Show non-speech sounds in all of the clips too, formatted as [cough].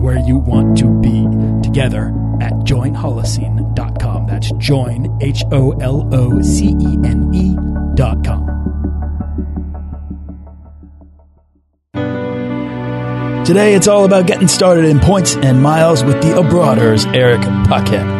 where you want to be together at joinholocene.com. That's join, H O L O C E N E.com. Today, it's all about getting started in points and miles with the Abroaders, Eric Paquette.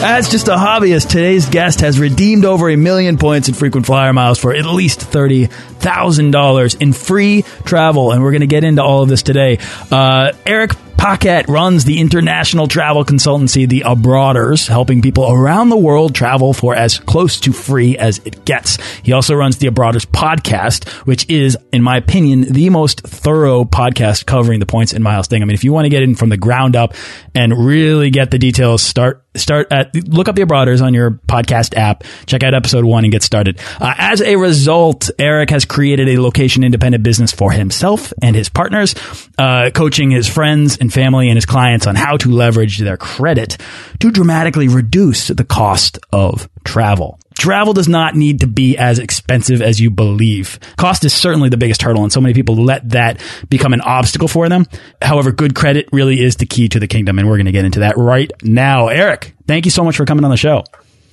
As just a hobbyist, today's guest has redeemed over a million points in frequent flyer miles for at least $30,000 in free travel. And we're going to get into all of this today. Uh, Eric Paquette runs the international travel consultancy, The Abroaders, helping people around the world travel for as close to free as it gets. He also runs The Abroaders podcast, which is, in my opinion, the most thorough podcast covering the points and miles thing. I mean, if you want to get in from the ground up and really get the details, start start at look up the abroaders on your podcast app check out episode one and get started. Uh, as a result eric has created a location independent business for himself and his partners uh, coaching his friends and family and his clients on how to leverage their credit to dramatically reduce the cost of travel Travel does not need to be as expensive as you believe. Cost is certainly the biggest hurdle, and so many people let that become an obstacle for them. However, good credit really is the key to the kingdom, and we're going to get into that right now. Eric, thank you so much for coming on the show.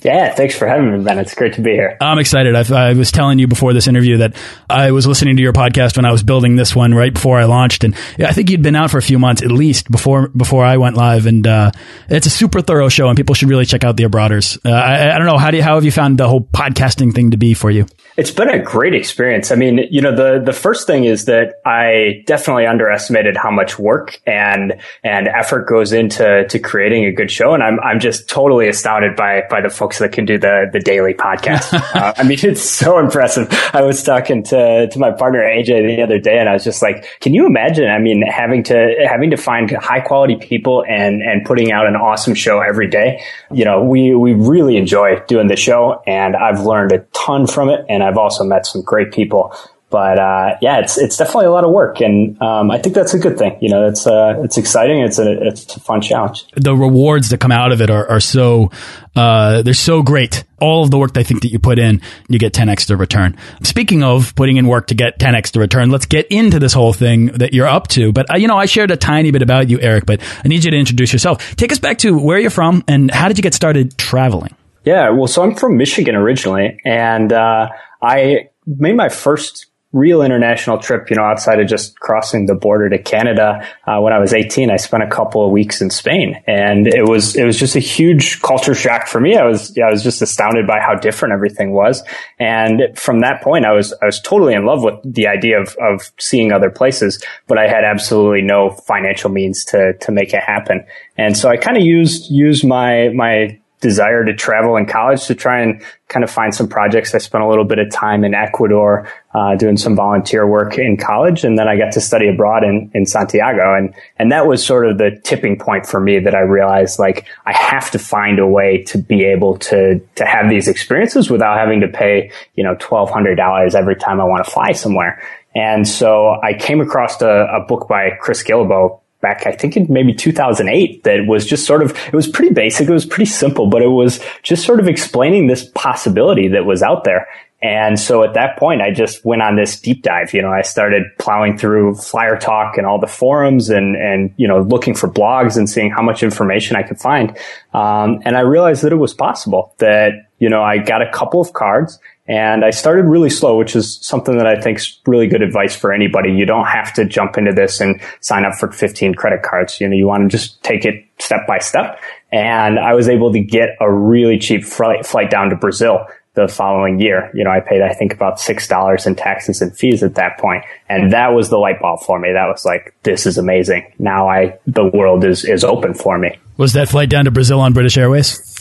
Yeah, thanks for having me, Ben. It's great to be here. I'm excited. I've, i was telling you before this interview that I was listening to your podcast when I was building this one right before I launched, and I think you'd been out for a few months at least before before I went live. And uh, it's a super thorough show, and people should really check out the Abroaders. Uh, I, I, don't know how do you, how have you found the whole podcasting thing to be for you? It's been a great experience. I mean, you know, the the first thing is that I definitely underestimated how much work and and effort goes into to creating a good show, and I'm I'm just totally astounded by by the folks that can do the the daily podcast. [laughs] uh, I mean, it's so impressive. I was talking to to my partner AJ the other day, and I was just like, "Can you imagine? I mean, having to having to find high quality people and and putting out an awesome show every day. You know, we we really enjoy doing the show, and I've learned a ton from it, and I've also met some great people but uh, yeah, it's it's definitely a lot of work, and um, I think that's a good thing. You know, it's uh, it's exciting. It's a it's a fun challenge. The rewards that come out of it are, are so uh, they're so great. All of the work I think that you put in, you get 10x the return. Speaking of putting in work to get 10x the return, let's get into this whole thing that you're up to. But uh, you know, I shared a tiny bit about you, Eric, but I need you to introduce yourself. Take us back to where you're from and how did you get started traveling? Yeah, well, so I'm from Michigan originally, and uh, I made my first real international trip, you know, outside of just crossing the border to Canada. Uh, when I was 18, I spent a couple of weeks in Spain and it was, it was just a huge culture shock for me. I was, yeah, I was just astounded by how different everything was. And from that point, I was, I was totally in love with the idea of, of seeing other places, but I had absolutely no financial means to, to make it happen. And so I kind of used, used my, my, desire to travel in college to try and kind of find some projects. I spent a little bit of time in Ecuador uh, doing some volunteer work in college, and then I got to study abroad in, in Santiago, and and that was sort of the tipping point for me that I realized like I have to find a way to be able to to have these experiences without having to pay you know twelve hundred dollars every time I want to fly somewhere. And so I came across a, a book by Chris Guillebeau back, I think in maybe 2008 that was just sort of, it was pretty basic. It was pretty simple, but it was just sort of explaining this possibility that was out there. And so at that point, I just went on this deep dive. You know, I started plowing through Flyer Talk and all the forums and, and, you know, looking for blogs and seeing how much information I could find. Um, and I realized that it was possible that, you know, I got a couple of cards and I started really slow, which is something that I think is really good advice for anybody. You don't have to jump into this and sign up for 15 credit cards. You know, you want to just take it step by step. And I was able to get a really cheap flight, flight down to Brazil the following year. You know, I paid, I think about $6 in taxes and fees at that point. And that was the light bulb for me. That was like, this is amazing. Now I, the world is, is open for me. Was that flight down to Brazil on British Airways?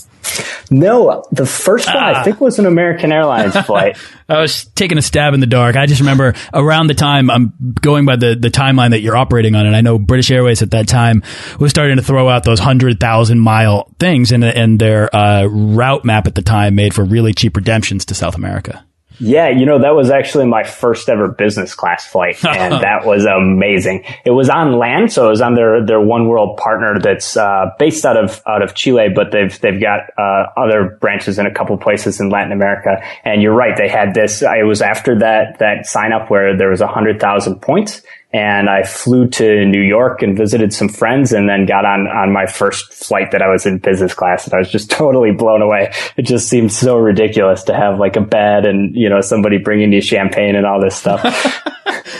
No, the first one ah. I think was an American Airlines [laughs] flight. I was taking a stab in the dark. I just remember around the time I'm going by the, the timeline that you're operating on, and I know British Airways at that time was starting to throw out those hundred thousand mile things, and and their uh, route map at the time made for really cheap redemptions to South America. Yeah, you know, that was actually my first ever business class flight [laughs] and that was amazing. It was on LAN, so it was on their, their one world partner that's, uh, based out of, out of Chile, but they've, they've got, uh, other branches in a couple places in Latin America. And you're right, they had this, it was after that, that sign up where there was a hundred thousand points and I flew to New York and visited some friends and then got on, on my first flight that I was in business class. And I was just [laughs] totally blown away. It just seemed so ridiculous to have like a bed and, you know, somebody bringing you champagne and all this stuff. [laughs]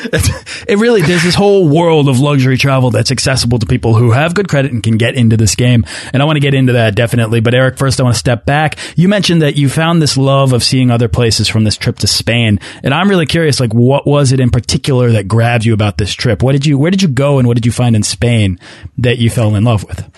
[laughs] it really there's this whole world of luxury travel that's accessible to people who have good credit and can get into this game. And I want to get into that definitely. But Eric, first I want to step back. You mentioned that you found this love of seeing other places from this trip to Spain, and I'm really curious. Like, what was it in particular that grabbed you about this trip? What did you where did you go and what did you find in Spain that you fell in love with?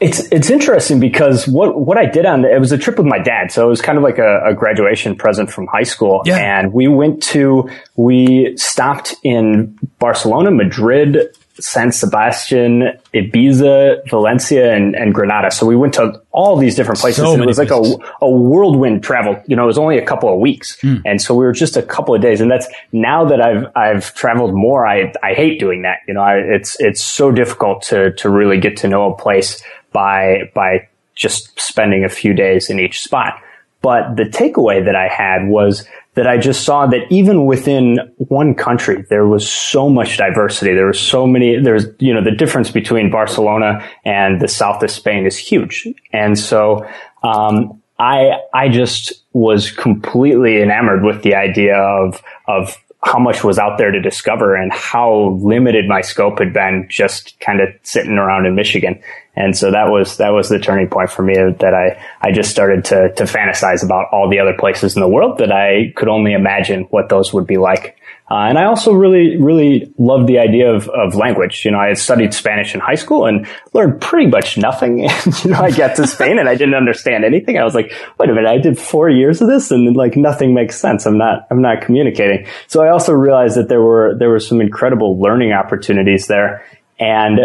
It's it's interesting because what what I did on the, it was a trip with my dad, so it was kind of like a, a graduation present from high school. Yeah. And we went to we stopped in Barcelona, Madrid, San Sebastian, Ibiza, Valencia, and, and Granada. So we went to all these different places, so and it was like a, a whirlwind travel. You know, it was only a couple of weeks, mm. and so we were just a couple of days. And that's now that I've I've traveled more, I I hate doing that. You know, I, it's it's so difficult to to really get to know a place by, by just spending a few days in each spot. But the takeaway that I had was that I just saw that even within one country, there was so much diversity. There was so many, there's, you know, the difference between Barcelona and the south of Spain is huge. And so, um, I, I just was completely enamored with the idea of, of how much was out there to discover and how limited my scope had been just kind of sitting around in Michigan. And so that was, that was the turning point for me that I, I just started to, to fantasize about all the other places in the world that I could only imagine what those would be like. Uh, and I also really, really loved the idea of, of language. You know, I had studied Spanish in high school and learned pretty much nothing. [laughs] And, you know, I got to Spain and I didn't understand anything. I was like, wait a minute, I did four years of this and like nothing makes sense. I'm not, I'm not communicating. So I also realized that there were, there were some incredible learning opportunities there. And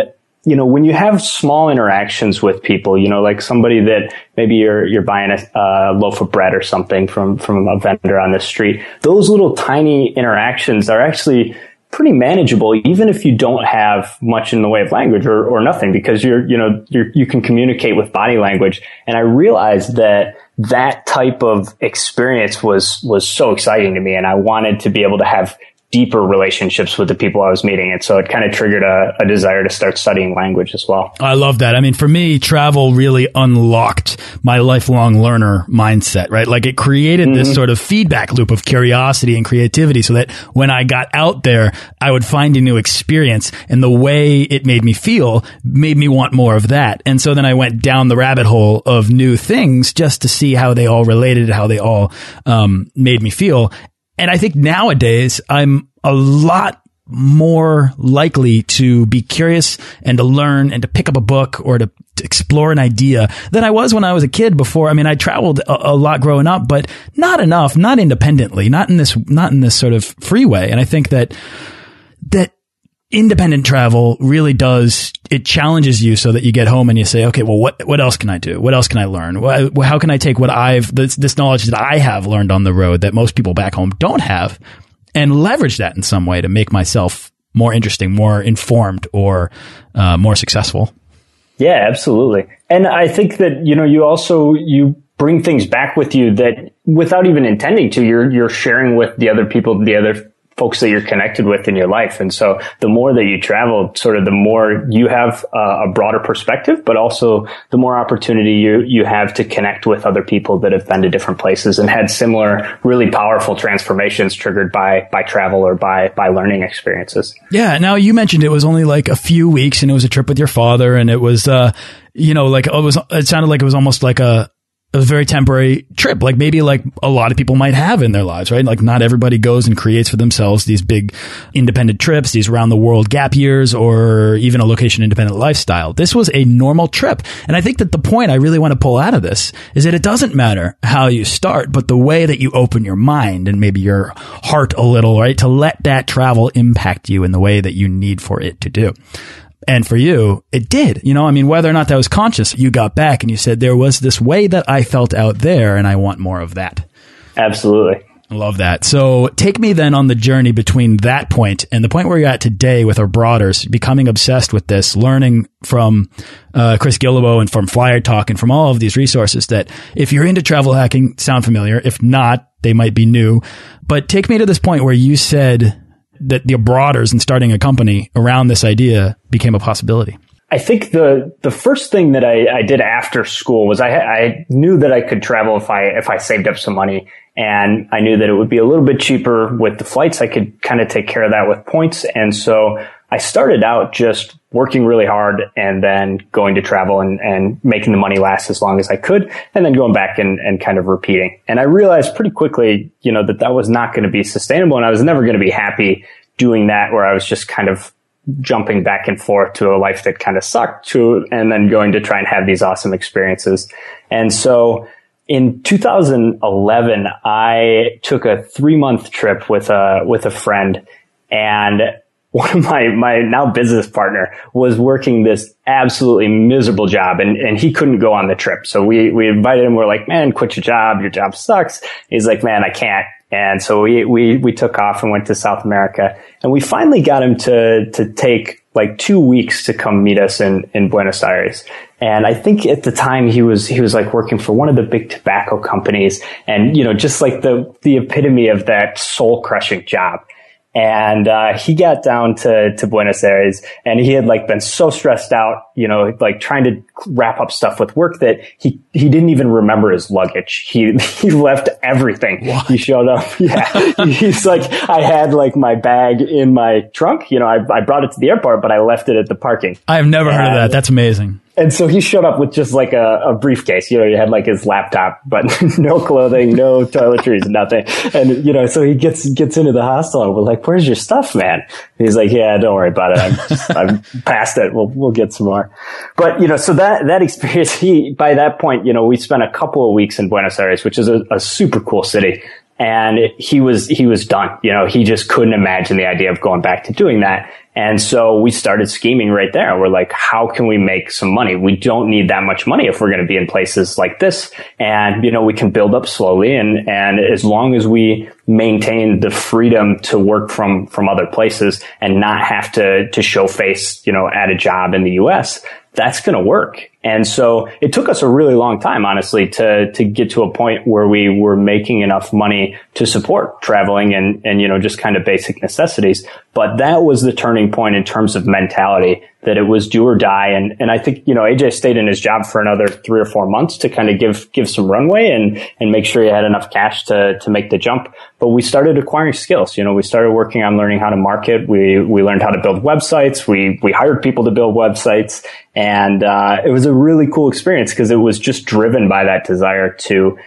you know, when you have small interactions with people, you know, like somebody that maybe you're, you're buying a, a, loaf of bread or something from, from a vendor on the street, those little tiny interactions are actually pretty manageable, even if you don't have much in the way of language or, or nothing, because you're, you know, you're, you can communicate with body language. And I realized that that type of experience was, was so exciting to me. And I wanted to be able to have deeper relationships with the people I was meeting. And so it kind of triggered a, a, desire to start studying language as well. I love that. I mean, for me, travel really unlocked my lifelong learner mindset, right? Like it created mm -hmm. this mm-hmm. sort of feedback loop of curiosity and creativity so that when I got out there, I would find a new experience and the way it made me feel made me want more of that. And so then I went down the rabbit hole of new things just to see how they all related, how they all um, made me feel. And I think nowadays I'm a lot more likely to be curious and to learn and to pick up a book or to, to explore an idea than I was when I was a kid before. I mean, I traveled a, a, lot growing up, but not enough, not independently, not in this, not in this sort of freeway. And I think that, that independent travel really does it challenges you so that you get home and you say okay well what what else can i do? What else can i learn? How can i take what i've this, this knowledge that i have learned on the road that most people back home don't have and leverage that in some way to make myself more interesting more informed or uh, more successful? Yeah absolutely. And i think that you know you also you bring things back with you that without even intending to you're you're sharing with the other people the other folks that you're connected with in your life. And so the more that you travel, sort of the more you have uh, a broader perspective, but also the more opportunity you, you have to connect with other people that have been to different places and had similar really powerful transformations triggered by, by travel or by, by learning experiences. Yeah. Now you mentioned it was only like a few weeks and it was a trip with your father and it was, uh, you know, like it was, it sounded like it was almost like a, a very temporary trip, like maybe like a lot of people might have in their lives, right? Like not everybody goes and creates for themselves these big independent trips, these around the world gap years, or even a location independent lifestyle. This was a normal trip. And I think that the point I really want to pull out of this is that it doesn't matter how you start, but the way that you open your mind and maybe your heart a little, right? To let that travel impact you in the way that you need for it to do. And for you, it did. You know, I mean, whether or not that was conscious, you got back and you said, there was this way that I felt out there and I want more of that. Absolutely. Love that. So take me then on the journey between that point and the point where you're at today with Abroaders, becoming obsessed with this, learning from uh, Chris Guillebeau and from Flyer Talk and from all of these resources that if you're into travel hacking, sound familiar. If not, they might be new. But take me to this point where you said, that the abroaders and starting a company around this idea became a possibility? I think the the first thing that I, I did after school was I, I knew that I could travel if I if I saved up some money, and I knew that it would be a little bit cheaper with the flights. I could kind of take care of that with points, and so I started out just working really hard and then going to travel and, and making the money last as long as I could and then going back and, and kind of repeating. And I realized pretty quickly, you know, that that was not going to be sustainable and I was never going to be happy doing that where I was just kind of jumping back and forth to a life that kind of sucked to and then going to try and have these awesome experiences. And so in 2011, I took a three month trip with a, with a friend and one of my, my now business partner was working this absolutely miserable job and, and he couldn't go on the trip. So we, we invited him. We're like, man, quit your job. Your job sucks. He's like, man, I can't. And so we, we, we took off and went to South America and we finally got him to, to take like two weeks to come meet us in, in Buenos Aires. And I think at the time he was, he was like working for one of the big tobacco companies and, you know, just like the, the epitome of that soul crushing job. And uh, he got down to, to Buenos Aires and he had like been so stressed out, you know, like trying to wrap up stuff with work that he, he didn't even remember his luggage. He, [laughs] he left everything. What? He showed up. [laughs] Yeah. He's like, I had like my bag in my trunk. You know, I, I brought it to the airport, but I left it at the parking. I've never and, heard of that. That's amazing. And so he showed up with just like a, a briefcase. You know, he had like his laptop, but [laughs] no clothing, no toiletries, nothing. And you know, so he gets gets into the hostel, and we're like, "Where's your stuff, man?" And he's like, "Yeah, don't worry about it. I'm just, I'm past it. We'll we'll get some more." But you know, so that that experience, [laughs] he by that point, you know, we spent a couple of weeks in Buenos Aires, which is a, a super cool city and he was he was done. You know, he just couldn't imagine the idea of going back to doing that. And so we started scheming right there. We're like, how can we make some money? We don't need that much money if we're going to be in places like this. And, you know, we can build up slowly. And, and as long as we maintain the freedom to work from, from other places and not have to, to show face, you know, at a job in the U.S., that's going to work. And so it took us a really long time, honestly, to, to get to a point where we were making enough money to support traveling and, and, you know, just kind of basic necessities. But that was the turning point in terms of mentality that it was do or die. And, and I think, you know, AJ stayed in his job for another three or four months to kind of give, give some runway and, and make sure he had enough cash to, to make the jump. But we started acquiring skills. You know, we started working on learning how to market. We, we learned how to build websites. We, we hired people to build websites. And, uh, it was a really cool experience because it was just driven by that desire to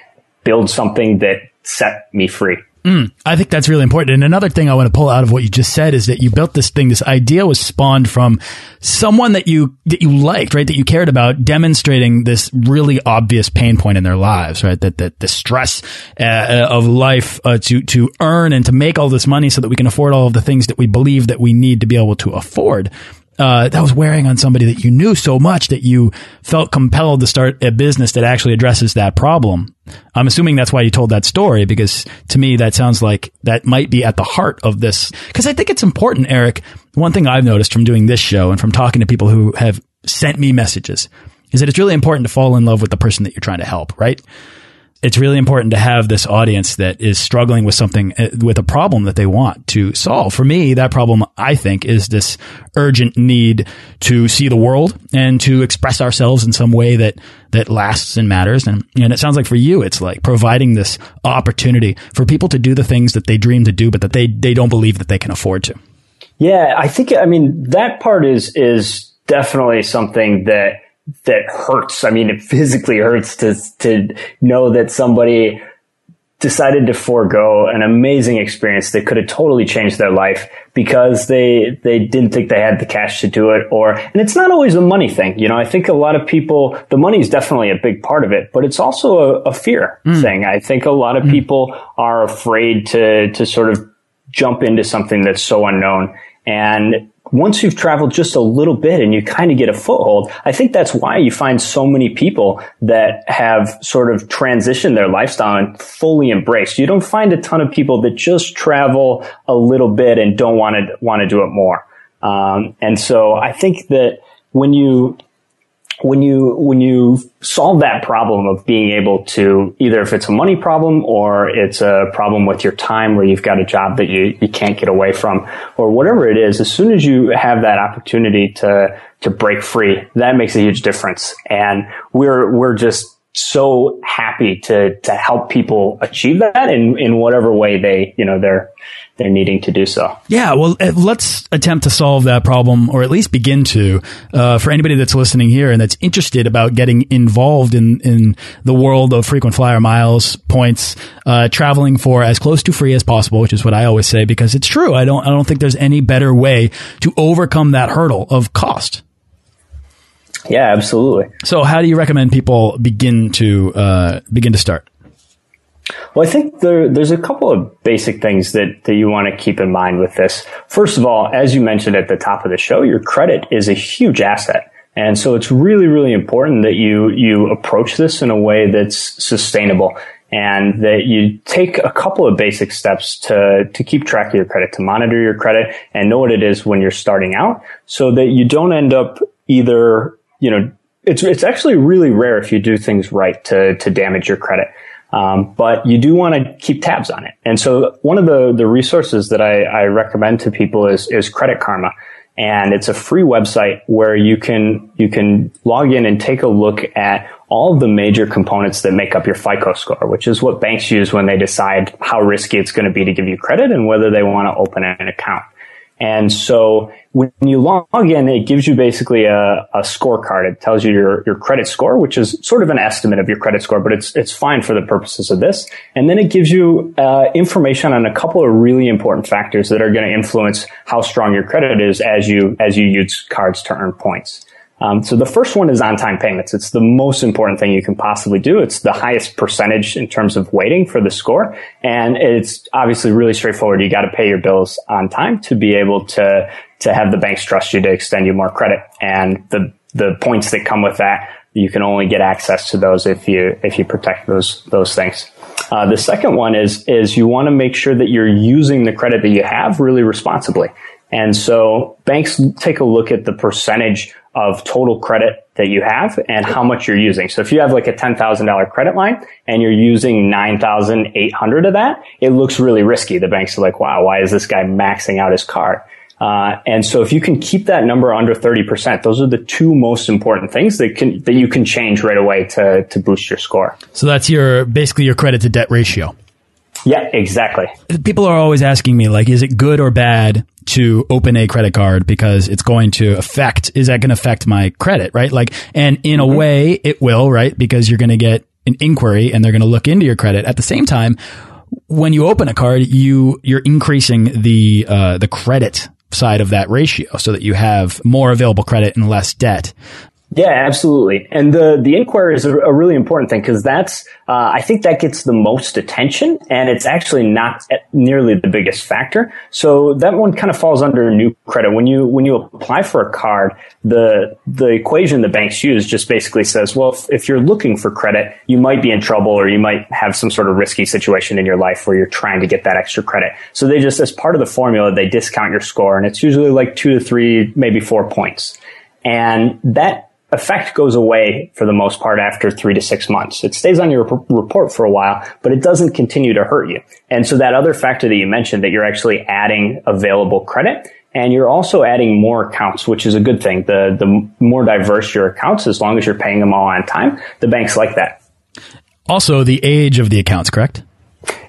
build something that set me free. Mm, I think that's really important. And another thing I want to pull out of what you just said is that you built this thing. This idea was spawned from someone that you that you liked, right? That you cared about, demonstrating this really obvious pain point in their lives, right? That that the stress uh, uh, of life uh, to to earn and to make all this money so that we can afford all of the things that we believe that we need to be able to afford uh, that was wearing on somebody that you knew so much that you felt compelled to start a business that actually addresses that problem. I'm assuming that's why you told that story because to me that sounds like that might be at the heart of this. Because I think it's important, Eric. One thing I've noticed from doing this show and from talking to people who have sent me messages is that it's really important to fall in love with the person that you're trying to help, right? It's really important to have this audience that is struggling with something uh, with a problem that they want to solve. For me, that problem, I think, is this urgent need to see the world and to express ourselves in some way that, that lasts and matters. And, and it sounds like for you, it's like providing this opportunity for people to do the things that they dream to do, but that they, they don't believe that they can afford to. Yeah, I think, I mean, that part is, is definitely something that that hurts. I mean, it physically hurts to, to know that somebody decided to forego an amazing experience that could have totally changed their life because they they didn't think they had the cash to do it or and it's not always a money thing you know i think a lot of people the money is definitely a big part of it but it's also a, a fear mm. thing i think a lot of mm. people are afraid to to sort of jump into something that's so unknown and once you've traveled just a little bit and you kind of get a foothold, I think that's why you find so many people that have sort of transitioned their lifestyle and fully embraced. You don't find a ton of people that just travel a little bit and don't want to want to do it more. Um, and so I think that when you when you when you solve that problem of being able to either if it's a money problem or it's a problem with your time where you've got a job that you, you can't get away from or whatever it is as soon as you have that opportunity to to break free that makes a huge difference. And we're we're just so happy to to help people achieve that in in whatever way they you know they're they're needing to do so. Yeah, well, uh, let's attempt to solve that problem, or at least begin to. Uh, for anybody that's listening here and that's interested about getting involved in in the world of frequent flyer miles points, uh, traveling for as close to free as possible, which is what I always say because it's true. I don't I don't think there's any better way to overcome that hurdle of cost. Yeah, absolutely. So, how do you recommend people begin to uh, begin to start? Well, I think there, there's a couple of basic things that, that you want to keep in mind with this. First of all, as you mentioned at the top of the show, your credit is a huge asset. And so it's really, really important that you, you approach this in a way that's sustainable and that you take a couple of basic steps to, to keep track of your credit, to monitor your credit and know what it is when you're starting out so that you don't end up either, you know, it's, it's actually really rare if you do things right to, to damage your credit. Um, but you do want to keep tabs on it. And so one of the, the resources that I, I recommend to people is, is Credit Karma. And it's a free website where you can, you can log in and take a look at all the major components that make up your FICO score, which is what banks use when they decide how risky it's going to be to give you credit and whether they want to open an account. And so when you log in, it gives you basically a, a scorecard. It tells you your, your credit score, which is sort of an estimate of your credit score, but it's, it's fine for the purposes of this. And then it gives you uh, information on a couple of really important factors that are going to influence how strong your credit is as you, as you use cards to earn points. Um, so the first one is on-time payments. It's the most important thing you can possibly do. It's the highest percentage in terms of waiting for the score, and it's obviously really straightforward. You got to pay your bills on time to be able to to have the banks trust you to extend you more credit, and the the points that come with that, you can only get access to those if you if you protect those those things. Uh, the second one is is you want to make sure that you're using the credit that you have really responsibly. And so banks take a look at the percentage of total credit that you have and how much you're using. So if you have like a $10,000 credit line and you're using 9,800 of that, it looks really risky. The banks are like, wow, why is this guy maxing out his card? Uh, and so if you can keep that number under 30%, those are the two most important things that can, that you can change right away to, to boost your score. So that's your, basically your credit to debt ratio. Yeah, exactly. People are always asking me, like, is it good or bad to open a credit card because it's going to affect, is that going to affect my credit, right? Like, and in a mm -hmm. way it will, right? Because you're going to get an inquiry and they're going to look into your credit. At the same time, when you open a card, you, you're increasing the, uh, the credit side of that ratio so that you have more available credit and less debt. Yeah, absolutely. And the, the inquiry is a, a really important thing because that's, uh, I think that gets the most attention and it's actually not nearly the biggest factor. So that one kind of falls under new credit. When you, when you apply for a card, the, the equation the banks use just basically says, well, if, if you're looking for credit, you might be in trouble or you might have some sort of risky situation in your life where you're trying to get that extra credit. So they just, as part of the formula, they discount your score and it's usually like two to three, maybe four points. And that effect goes away for the most part after three to six months. It stays on your report for a while, but it doesn't continue to hurt you. And so that other factor that you mentioned that you're actually adding available credit and you're also adding more accounts, which is a good thing. The, the more diverse your accounts, as long as you're paying them all on time, the banks like that. Also, the age of the accounts, correct?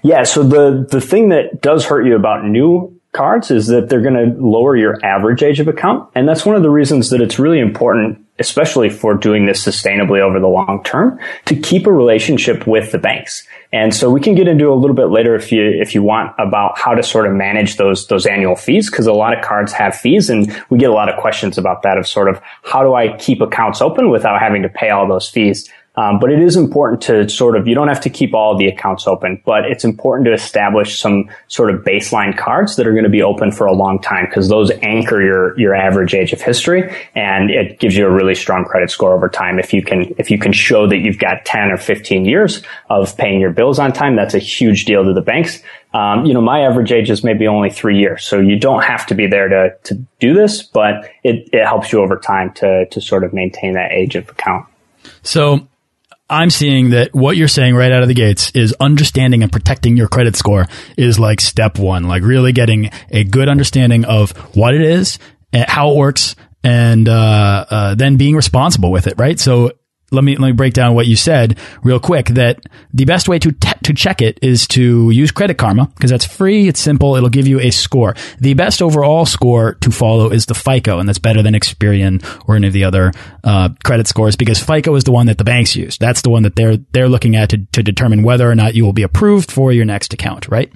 Yeah. So the, the thing that does hurt you about new cards is that they're going to lower your average age of account. And that's one of the reasons that it's really important especially for doing this sustainably over the long term, to keep a relationship with the banks. And so we can get into a little bit later if you if you want about how to sort of manage those those annual fees because a lot of cards have fees and we get a lot of questions about that of sort of how do I keep accounts open without having to pay all those fees. Um, but it is important to sort of, you don't have to keep all the accounts open, but it's important to establish some sort of baseline cards that are going to be open for a long time because those anchor your, your average age of history and it gives you a really strong credit score over time. If you can, if you can show that you've got 10 or 15 years of paying your bills on time, that's a huge deal to the banks. Um, you know, my average age is maybe only three years, so you don't have to be there to to do this, but it, it helps you over time to to sort of maintain that age of account. So I'm seeing that what you're saying right out of the gates is understanding and protecting your credit score is like step one, like really getting a good understanding of what it is, how it works, and uh, uh, then being responsible with it, right? So let me let me break down what you said real quick. That the best way to to check it is to use Credit Karma because that's free. It's simple. It'll give you a score. The best overall score to follow is the FICO, and that's better than Experian or any of the other uh, credit scores because FICO is the one that the banks use. That's the one that they're they're looking at to to determine whether or not you will be approved for your next account. Right.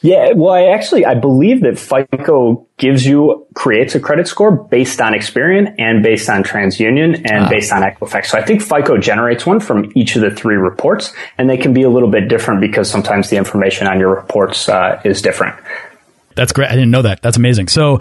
Yeah, well, I actually I believe that FICO gives you creates a credit score based on Experian and based on TransUnion and ah. based on Equifax. So I think FICO generates one from each of the three reports, and they can be a little bit different because sometimes the information on your reports uh, is different. That's great. I didn't know that. That's amazing. So,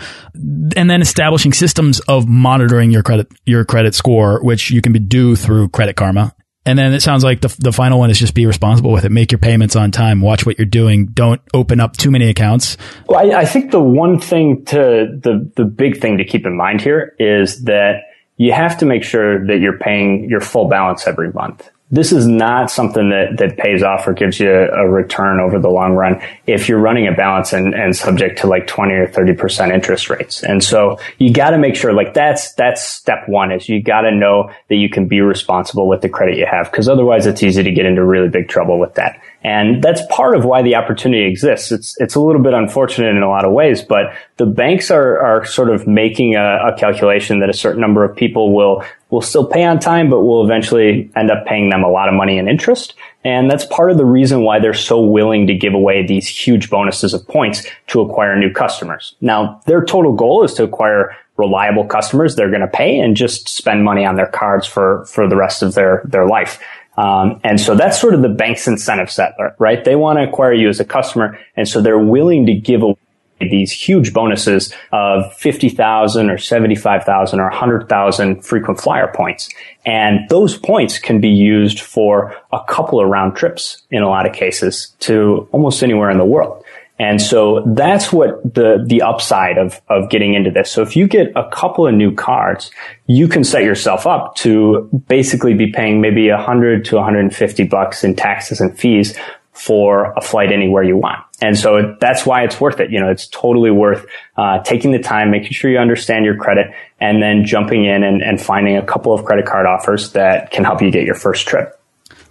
and then establishing systems of monitoring your credit your credit score, which you can be do through Credit Karma and then it sounds like the, the final one is just be responsible with it. Make your payments on time. Watch what you're doing. Don't open up too many accounts. Well, I, I think the one thing to the, the big thing to keep in mind here is that you have to make sure that you're paying your full balance every month this is not something that, that pays off or gives you a, return over the long run if you're running a balance and, and subject to like 20 or 30% interest rates. And so you got to make sure like that's, that's step one is you got to know that you can be responsible with the credit you have because otherwise it's easy to get into really big trouble with that. And that's part of why the opportunity exists. It's, it's a little bit unfortunate in a lot of ways, but the banks are, are sort of making a, a calculation that a certain number of people will, will still pay on time, but will eventually end up paying them a lot of money in interest. And that's part of the reason why they're so willing to give away these huge bonuses of points to acquire new customers. Now, their total goal is to acquire reliable customers they're going to pay and just spend money on their cards for, for the rest of their, their life. Um, and so that's sort of the bank's incentive set, right? They want to acquire you as a customer. And so they're willing to give away these huge bonuses of 50,000 or 75,000 or 100,000 frequent flyer points. And those points can be used for a couple of round trips in a lot of cases to almost anywhere in the world. And so that's what the, the upside of, of getting into this. So if you get a couple of new cards, you can set yourself up to basically be paying maybe 100 to 150 bucks in taxes and fees for a flight anywhere you want. And so that's why it's worth it. You know, it's totally worth uh, taking the time, making sure you understand your credit, and then jumping in and, and finding a couple of credit card offers that can help you get your first trip.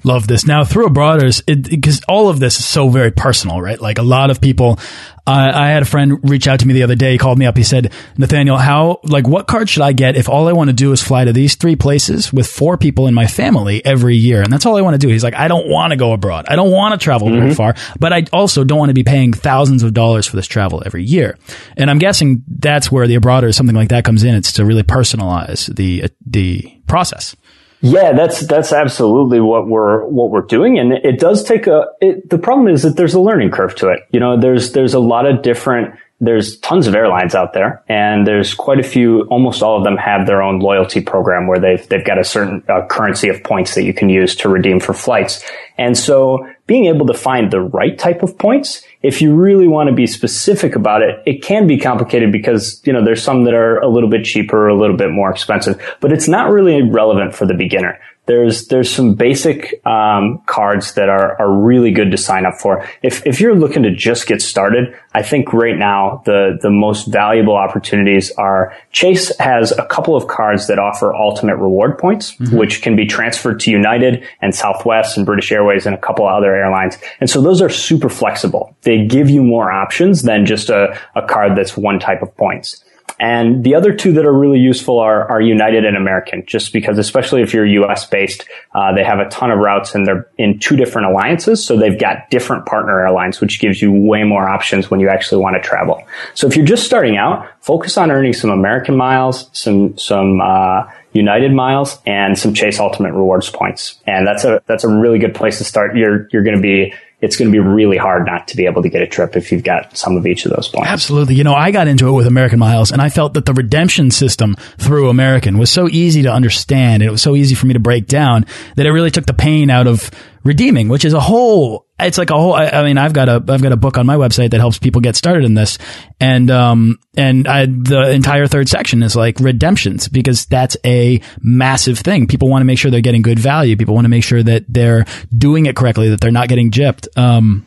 Love this. Now, through Abroaders, because all of this is so very personal, right? Like a lot of people, uh, I had a friend reach out to me the other day. He called me up. He said, Nathaniel, how, like, what card should I get if all I want to do is fly to these three places with four people in my family every year? And that's all I want to do. He's like, I don't want to go abroad. I don't want to travel mm -hmm. very far, but I also don't want to be paying thousands of dollars for this travel every year. And I'm guessing that's where the Abroaders, something like that comes in. It's to really personalize the, the process. Yeah, that's that's absolutely what we're what we're doing, and it does take a. It, the problem is that there's a learning curve to it. You know, there's there's a lot of different. There's tons of airlines out there, and there's quite a few. Almost all of them have their own loyalty program where they've they've got a certain uh, currency of points that you can use to redeem for flights. And so, being able to find the right type of points if you really want to be specific about it, it can be complicated because, you know, there's some that are a little bit cheaper, or a little bit more expensive, but it's not really relevant for the beginner. There's, there's some basic, um, cards that are, are really good to sign up for. If, if you're looking to just get started, I think right now the, the most valuable opportunities are Chase has a couple of cards that offer ultimate reward points, mm-hmm. which can be transferred to United and Southwest and British Airways and a couple other airlines. And so those are super flexible. They give you more options than just a, a card that's one type of points. And the other two that are really useful are, are United and American, just because, especially if you're US based, uh, they have a ton of routes and they're in two different alliances. So they've got different partner airlines, which gives you way more options when you actually want to travel. So if you're just starting out, focus on earning some American miles, some, some, uh, United miles and some Chase Ultimate Rewards points. And that's a, that's a really good place to start. You're, you're going to be it's going to be really hard not to be able to get a trip if you've got some of each of those points. Absolutely. You know, I got into it with American Miles and I felt that the redemption system through American was so easy to understand and it was so easy for me to break down that it really took the pain out of redeeming, which is a whole it's like a whole I, I, mean i've got a i've got a book on my website that helps people get started in this. And um and I, the entire third section is like redemptions because that's a massive thing. People want to make sure they're getting good value. People want to make sure that they're doing it correctly that they're not getting gypped. Um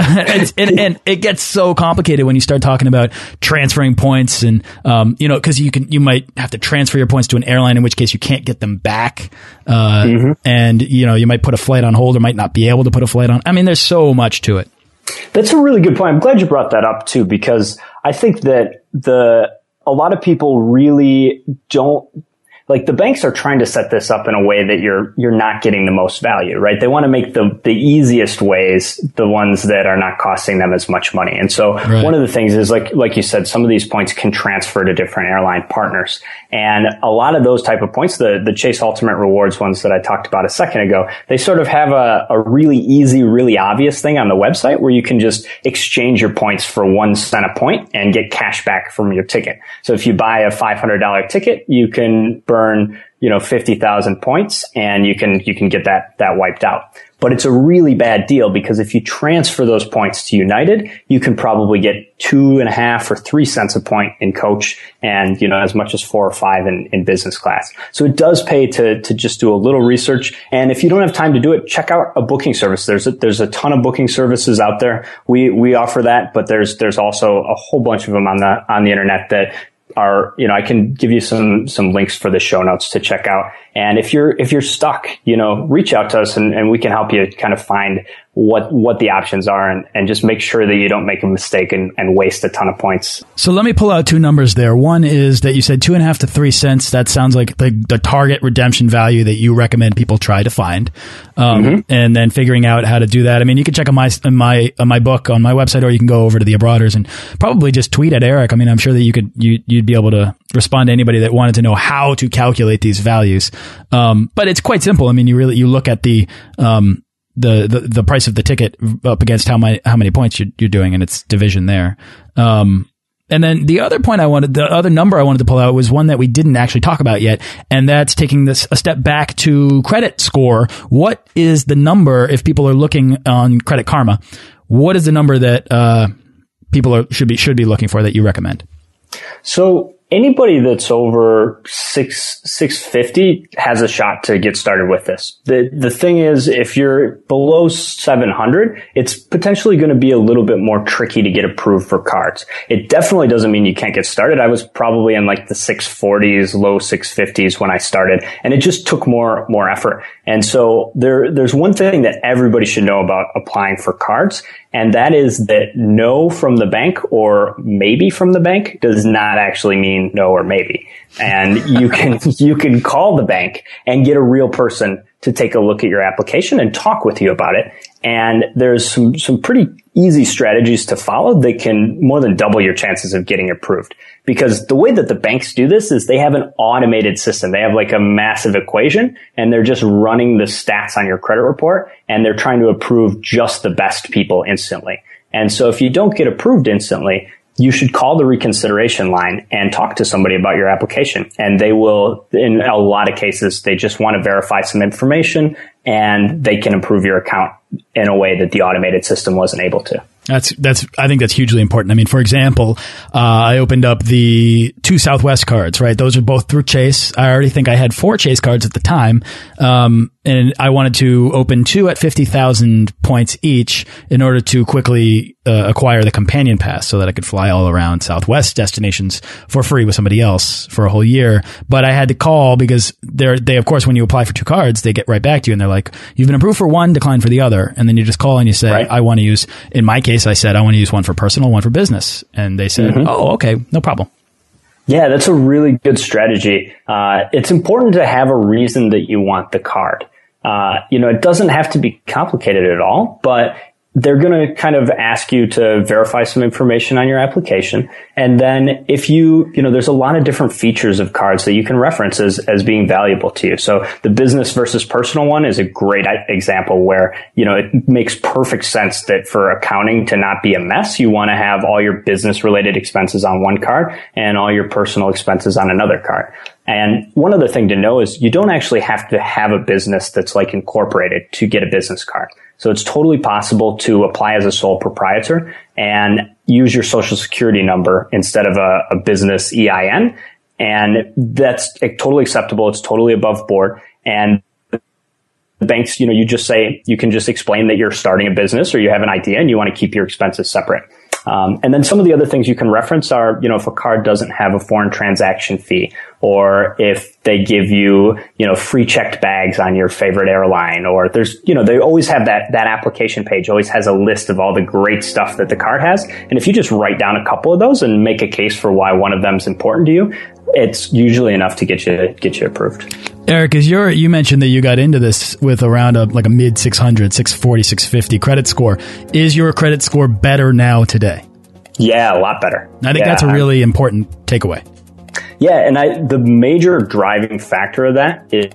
[laughs] and, and, it gets so complicated when you start talking about transferring points and um, you know because you can you might have to transfer your points to an airline in which case you can't get them back uh, mm -hmm. and you know you might put a flight on hold or might not be able to put a flight on. I mean there's so much to it. That's a really good point. I'm glad you brought that up too because i think that the a lot of people really don't like the banks are trying to set this up in a way that you're you're not getting the most value, right? They want to make the the easiest ways the ones that are not costing them as much money. And so right. one of the things is like like you said, some of these points can transfer to different airline partners. And a lot of those type of points, the the Chase Ultimate Rewards ones that I talked about a second ago, they sort of have a, a really easy, really obvious thing on the website where you can just exchange your points for one cent a point and get cash back from your ticket. So if you buy a $500 ticket, you can burn burn, you know, 50,000 points and you can, you can get that, that wiped out. But it's a really bad deal because if you transfer those points to United, you can probably get two and a half or three cents a point in coach and, you know, as much as four or five in, in business class. So it does pay to, to just do a little research. And if you don't have time to do it, check out a booking service. There's a, there's a ton of booking services out there. We, we offer that, but there's, there's also a whole bunch of them on the, on the internet that are, you know, I can give you some, some links for the show notes to check out. And if you're, if you're stuck, you know, reach out to us and, and we can help you kind of find what, what the options are and, and just make sure that you don't make a mistake and, and waste a ton of points. So let me pull out two numbers there. One is that you said two and a half to three cents. That sounds like the, the target redemption value that you recommend people try to find. Um, mm -hmm. and then figuring out how to do that. I mean, you can check on my, on my, on my book on my website, or you can go over to the Abroaders and probably just tweet at Eric. I mean, I'm sure that you could, you, you'd be able to respond to anybody that wanted to know how to calculate these values. Um, but it's quite simple. I mean, you really, you look at the, um, the, the, the price of the ticket up against how many, how many points you're, you're doing and it's division there. Um, and then the other point I wanted, the other number I wanted to pull out was one that we didn't actually talk about yet. And that's taking this a step back to credit score. What is the number if people are looking on credit karma? What is the number that, uh, people are, should be, should be looking for that you recommend? So anybody that's over six six fifty has a shot to get started with this. The the thing is, if you're below seven hundred, it's potentially going to be a little bit more tricky to get approved for cards. It definitely doesn't mean you can't get started. I was probably in like the six forties, low six fifties when I started, and it just took more more effort. And so there there's one thing that everybody should know about applying for cards, and that is that no from the bank or maybe from the bank does not actually mean no or maybe. And you can, [laughs] you can call the bank and get a real person to take a look at your application and talk with you about it. And there's some, some pretty easy strategies to follow that can more than double your chances of getting approved. Because the way that the banks do this is they have an automated system. They have like a massive equation and they're just running the stats on your credit report and they're trying to approve just the best people instantly. And so if you don't get approved instantly, you should call the reconsideration line and talk to somebody about your application. And they will, in a lot of cases, they just want to verify some information and they can improve your account in a way that the automated system wasn't able to. That's that's. I think that's hugely important. I mean, for example, uh, I opened up the two Southwest cards. Right, those are both through Chase. I already think I had four Chase cards at the time, um, and I wanted to open two at fifty thousand points each in order to quickly uh, acquire the companion pass, so that I could fly all around Southwest destinations for free with somebody else for a whole year. But I had to call because they're they of course when you apply for two cards, they get right back to you and they're like, "You've been approved for one, declined for the other," and then you just call and you say, right. "I want to use." In my case, I said, "I want to use one for personal, one for business," and they said, mm -hmm. "Oh, okay, no problem." Yeah, that's a really good strategy. Uh, it's important to have a reason that you want the card. Uh, you know, it doesn't have to be complicated at all, but they're going to kind of ask you to verify some information on your application. And then if you, you know, there's a lot of different features of cards that you can reference as, as being valuable to you. So the business versus personal one is a great example where, you know, it makes perfect sense that for accounting to not be a mess, you want to have all your business related expenses on one card and all your personal expenses on another card. And one other thing to know is you don't actually have to have a business that's like incorporated to get a business card. So it's totally possible to apply as a sole proprietor and use your social security number instead of a, a business EIN. And that's totally acceptable. It's totally above board. And the banks, you know, you just say, you can just explain that you're starting a business or you have an idea and you want to keep your expenses separate. Um, and then some of the other things you can reference are, you know, if a card doesn't have a foreign transaction fee, or if they give you, you know, free checked bags on your favorite airline, or there's, you know, they always have that that application page always has a list of all the great stuff that the card has. And if you just write down a couple of those and make a case for why one of them is important to you, it's usually enough to get you get you approved. Eric, is your you mentioned that you got into this with around a like a mid 600, 640, 650 credit score. Is your credit score better now today? Yeah, a lot better. I think yeah, that's a really I'm, important takeaway. Yeah, and I the major driving factor of that is,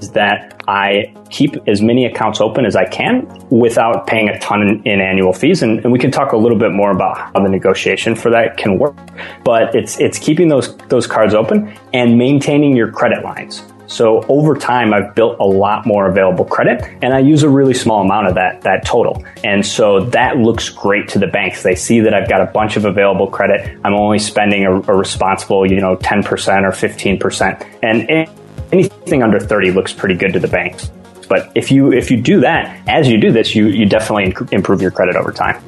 is that I keep as many accounts open as I can without paying a ton in, in annual fees. And, and, we can talk a little bit more about how the negotiation for that can work. But it's it's keeping those those cards open and maintaining your credit lines. So over time, I've built a lot more available credit and I use a really small amount of that, that total. And so that looks great to the banks. They see that I've got a bunch of available credit. I'm only spending a, a responsible, you know, 10% or 15%. And anything under 30 looks pretty good to the banks. But if you if you do that, as you do this, you you definitely improve your credit over time.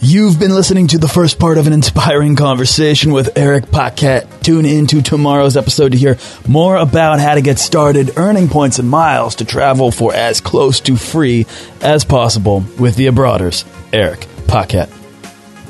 You've been listening to the first part of an inspiring conversation with Eric Paquette. Tune in to tomorrow's episode to hear more about how to get started earning points and miles to travel for as close to free as possible with the Abroaders, Eric Paquette.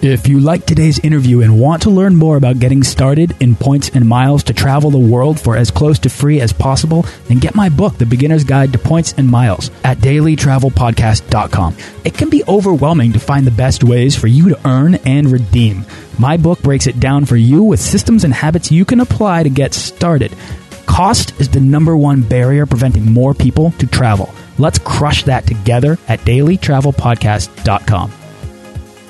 If you like today's interview and want to learn more about getting started in points and miles to travel the world for as close to free as possible, then get my book, The Beginner's Guide to Points and Miles, at dailytravelpodcast.com. It can be overwhelming to find the best ways for you to earn and redeem. My book breaks it down for you with systems and habits you can apply to get started. Cost is the number one barrier preventing more people to travel. Let's crush that together at dailytravelpodcast.com.